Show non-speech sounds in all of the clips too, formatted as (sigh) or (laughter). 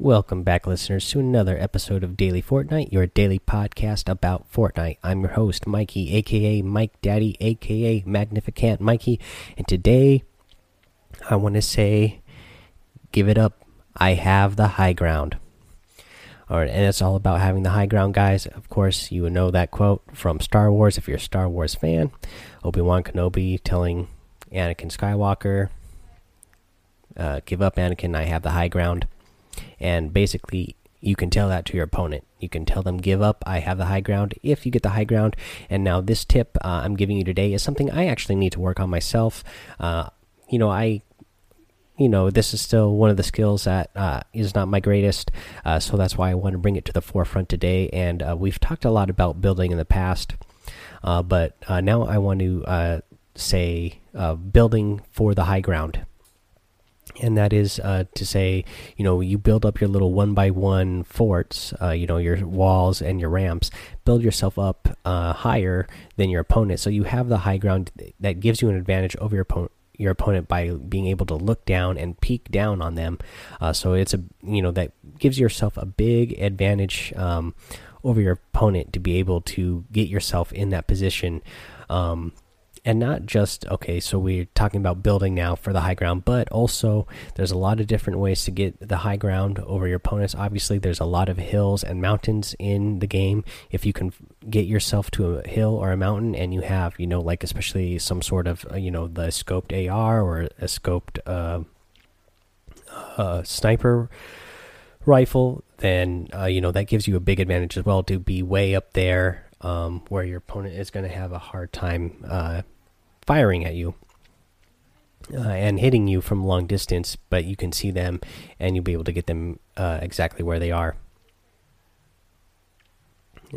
Welcome back, listeners, to another episode of Daily Fortnite, your daily podcast about Fortnite. I'm your host, Mikey, aka Mike Daddy, aka Magnificent Mikey, and today I want to say, give it up. I have the high ground. All right, and it's all about having the high ground, guys. Of course, you would know that quote from Star Wars if you're a Star Wars fan. Obi Wan Kenobi telling Anakin Skywalker, uh, "Give up, Anakin. I have the high ground." And basically you can tell that to your opponent. You can tell them give up. I have the high ground if you get the high ground. And now this tip uh, i'm giving you today is something i actually need to work on myself. Uh, you know i you know this is still one of the skills that uh, is not my greatest uh, so that's why i want to bring it to the forefront today. And uh, we've talked a lot about building in the past uh, but now i want to say building for the high ground and that is uh, to say, you know, you build up your little one by one forts, uh, you know, your walls and your ramps, build yourself up uh, higher than your opponent, so you have the high ground that gives you an advantage over your opponent. Your opponent by being able to look down and peek down on them, uh, so it's a you know that gives yourself a big advantage um, over your opponent to be able to get yourself in that position. Um, and not just okay so we're talking about building now for the high ground but also there's a lot of different ways to get the high ground over your opponents. Obviously there's a lot of hills and mountains in the game. If you can get yourself to a hill or a mountain and you have you know like especially some sort of uh, you know the scoped ar or a scoped uh, uh, sniper rifle then uh, you know that gives you a big advantage as well to be way up there um, where your opponent is going to have a hard time uh, firing at you uh, and hitting you from long distance, but you can see them and you'll be able to get them uh, exactly where they are.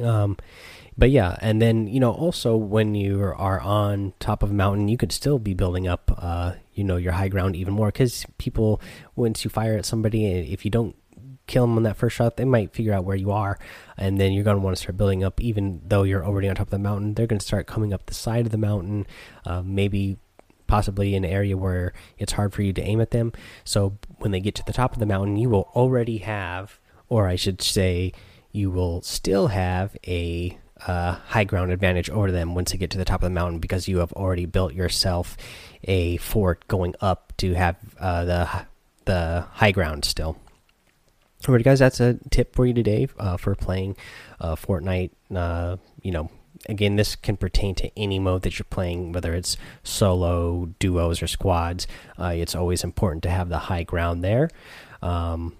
Um, but yeah, and then you know also when you are on top of a mountain, you could still be building up, uh, you know, your high ground even more because people once you fire at somebody, if you don't kill them on that first shot, they might figure out where you are, and then you're going to want to start building up. Even though you're already on top of the mountain, they're going to start coming up the side of the mountain, uh, maybe possibly an area where it's hard for you to aim at them. So when they get to the top of the mountain, you will already have, or I should say, you will still have a uh, high ground advantage over them once they get to the top of the mountain because you have already built yourself a fort going up to have uh, the the high ground still. Alright, guys, that's a tip for you today uh, for playing uh, Fortnite. Uh, you know, again, this can pertain to any mode that you're playing, whether it's solo, duos, or squads. Uh, it's always important to have the high ground there. Um,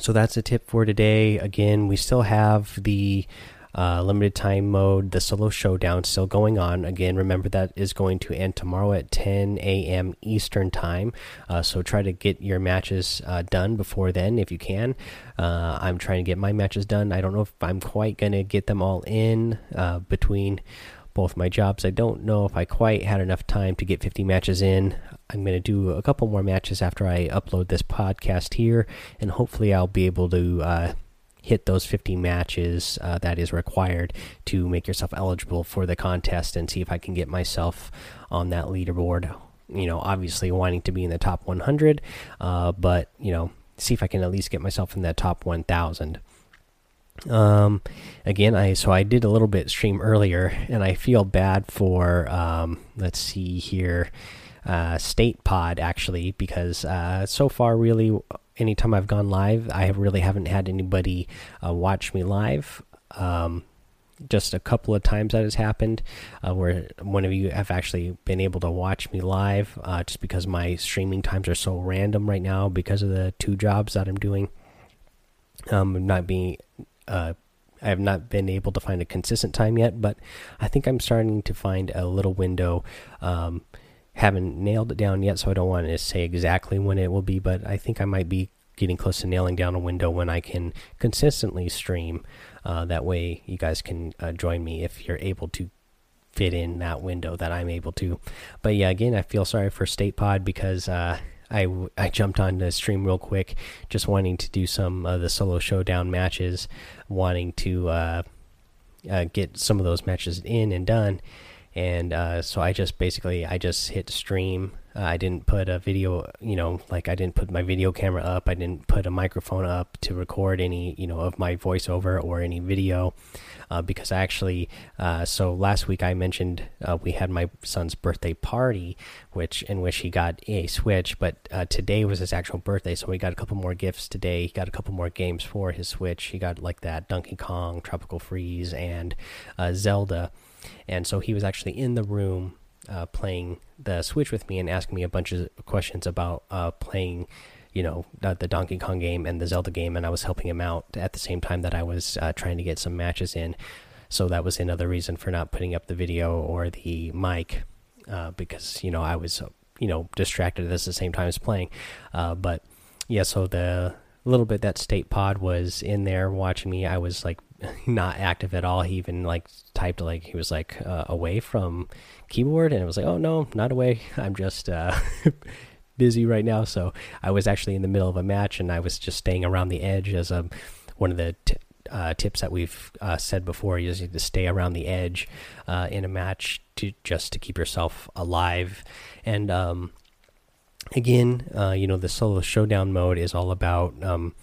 so that's a tip for today. Again, we still have the uh, limited time mode, the solo showdown still going on. Again, remember that is going to end tomorrow at 10 a.m. Eastern time. Uh, so try to get your matches uh, done before then if you can. Uh, I'm trying to get my matches done. I don't know if I'm quite going to get them all in uh, between both my jobs. I don't know if I quite had enough time to get 50 matches in. I'm going to do a couple more matches after I upload this podcast here, and hopefully, I'll be able to uh, hit those 50 matches uh, that is required to make yourself eligible for the contest and see if I can get myself on that leaderboard. You know, obviously wanting to be in the top 100, uh, but you know, see if I can at least get myself in that top 1,000. Um, again, I so I did a little bit stream earlier, and I feel bad for um, let's see here, uh, State Pod actually because uh, so far really anytime I've gone live, I really haven't had anybody uh, watch me live. Um, just a couple of times that has happened uh, where one of you have actually been able to watch me live uh, just because my streaming times are so random right now because of the two jobs that I'm doing. Um, not being, uh, I have not been able to find a consistent time yet, but I think I'm starting to find a little window. Um, haven't nailed it down yet, so I don't want to say exactly when it will be, but I think I might be getting close to nailing down a window when I can consistently stream. Uh, that way, you guys can uh, join me if you're able to fit in that window that I'm able to. But yeah, again, I feel sorry for State Pod because uh, I I jumped on the stream real quick, just wanting to do some of the solo showdown matches, wanting to uh, uh, get some of those matches in and done and uh, so I just basically I just hit stream. Uh, I didn't put a video, you know, like I didn't put my video camera up. I didn't put a microphone up to record any, you know, of my voiceover or any video, uh, because I actually. Uh, so last week I mentioned uh, we had my son's birthday party, which in which he got a Switch, but uh, today was his actual birthday, so we got a couple more gifts today. He got a couple more games for his Switch. He got like that Donkey Kong, Tropical Freeze, and Zelda and so he was actually in the room uh, playing the Switch with me and asking me a bunch of questions about uh, playing, you know, the, the, Donkey Kong game and the Zelda game, and I was helping him out at the same time that I was uh, trying to get some matches in. So that was another reason for not putting up the video or the mic uh, because you know I was you know distracted at the same time as playing. Uh, but yeah, so the little bit that State Pod was in there watching me, I was like not active at all. He even like typed like he was like uh, away from keyboard, and it was like, oh no, not away. (laughs) I'm just uh, (laughs) busy right now. So I was actually in the middle of a match, and I was just staying around the edge as a one of the uh, tips that we've uh, said before. Need to stay around the edge uh, in a match to just to keep yourself alive. And um, again, uh, you know, the solo showdown mode is all about. Um,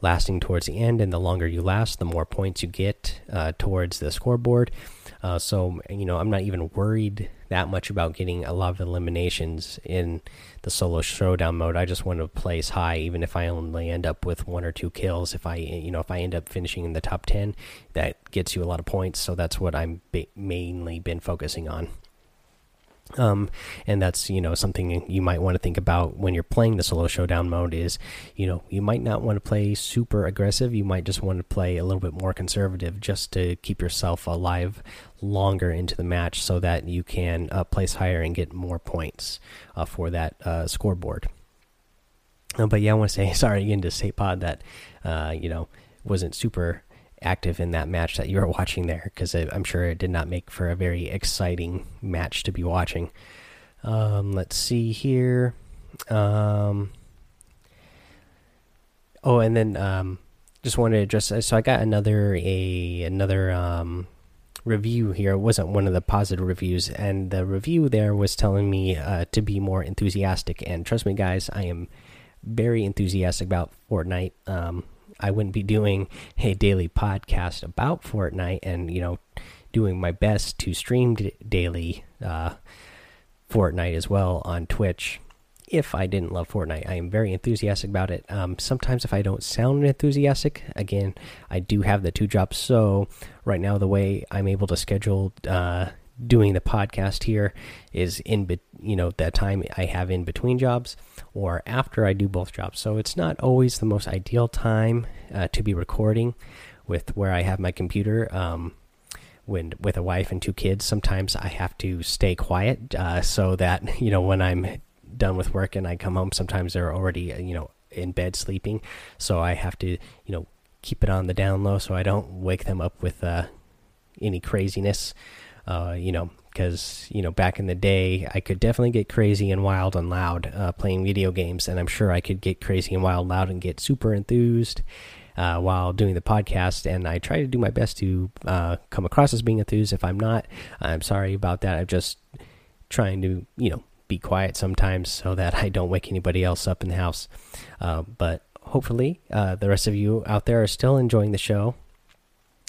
lasting towards the end, and the longer you last, the more points you get uh, towards the scoreboard. Uh, so, you know, I'm not even worried that much about getting a lot of eliminations in the solo showdown mode. I just want to place high, even if I only end up with one or two kills. If I, you know, if I end up finishing in the top 10, that gets you a lot of points. So that's what I'm mainly been focusing on. Um, and that's you know something you might want to think about when you're playing the solo showdown mode is you know you might not want to play super aggressive. You might just want to play a little bit more conservative just to keep yourself alive longer into the match so that you can uh, place higher and get more points uh, for that uh, scoreboard. Uh, but yeah I want to say (laughs) sorry again to State Pod that uh, you know wasn't super active in that match that you were watching there because I'm sure it did not make for a very exciting match to be watching. Um, let's see here. Um, oh, and then um, just wanted to address. So I got another a another um, review here. It wasn't one of the positive reviews, and the review there was telling me uh, to be more enthusiastic. And trust me, guys, I am very enthusiastic about Fortnite. Um, I wouldn't be doing a daily podcast about Fortnite and you know doing my best to stream daily uh, Fortnite as well on Twitch. If I didn't love Fortnite, I am very enthusiastic about it. Um, sometimes, if I don't sound enthusiastic, again, I do have the two jobs. So, right now, the way I'm able to schedule uh, doing the podcast here is in you know that time I have in between jobs or after I do both jobs. So it's not always the most ideal time uh, to be recording with where I have my computer. Um, when with a wife and two kids, sometimes I have to stay quiet uh, so that (laughs) you know when I'm done with work and I come home, sometimes they're already you know in bed sleeping. So I have to you know keep it on the down low so I don't wake them up with uh, any craziness. Uh, you know, because you know back in the day I could definitely get crazy and wild and loud uh, playing video games, and I'm sure I could get crazy and wild, loud, and get super enthused uh, while doing the podcast. And I try to do my best to uh, come across as being enthused. If I'm not, I'm sorry about that. I'm just trying to you know be quiet sometimes so that I don't wake anybody else up in the house. Uh, but hopefully, uh, the rest of you out there are still enjoying the show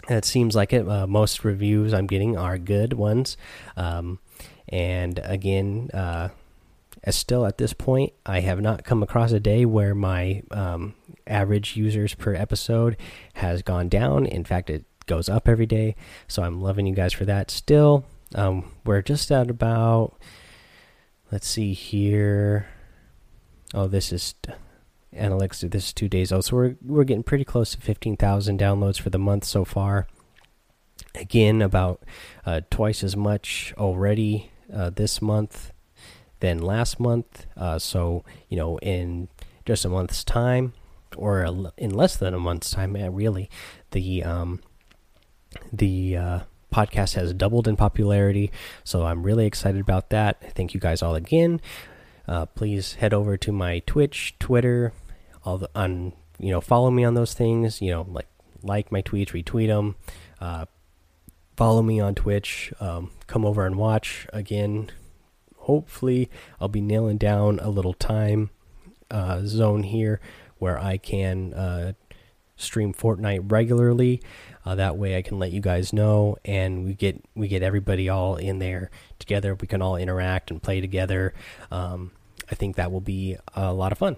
it seems like it. Uh, most reviews I'm getting are good ones. Um, and again, uh, still at this point, I have not come across a day where my um, average users per episode has gone down. In fact, it goes up every day. So I'm loving you guys for that. Still, um, we're just at about, let's see here. Oh, this is analytics this is two days old so we're we're getting pretty close to 15,000 downloads for the month so far. Again about uh, twice as much already uh, this month than last month. Uh, so you know in just a month's time or in less than a month's time really the um, the uh, podcast has doubled in popularity. So i'm really excited about that. Thank you guys all again. Uh, please head over to my Twitch, Twitter, all the on you know follow me on those things. You know like like my tweets, retweet them, uh, follow me on Twitch. Um, come over and watch again. Hopefully, I'll be nailing down a little time uh, zone here where I can uh, stream Fortnite regularly. Uh, that way, I can let you guys know, and we get we get everybody all in there together. We can all interact and play together. Um, I think that will be a lot of fun.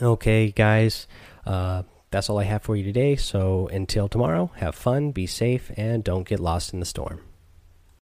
Okay, guys. Uh, that's all I have for you today. So until tomorrow, have fun, be safe, and don't get lost in the storm.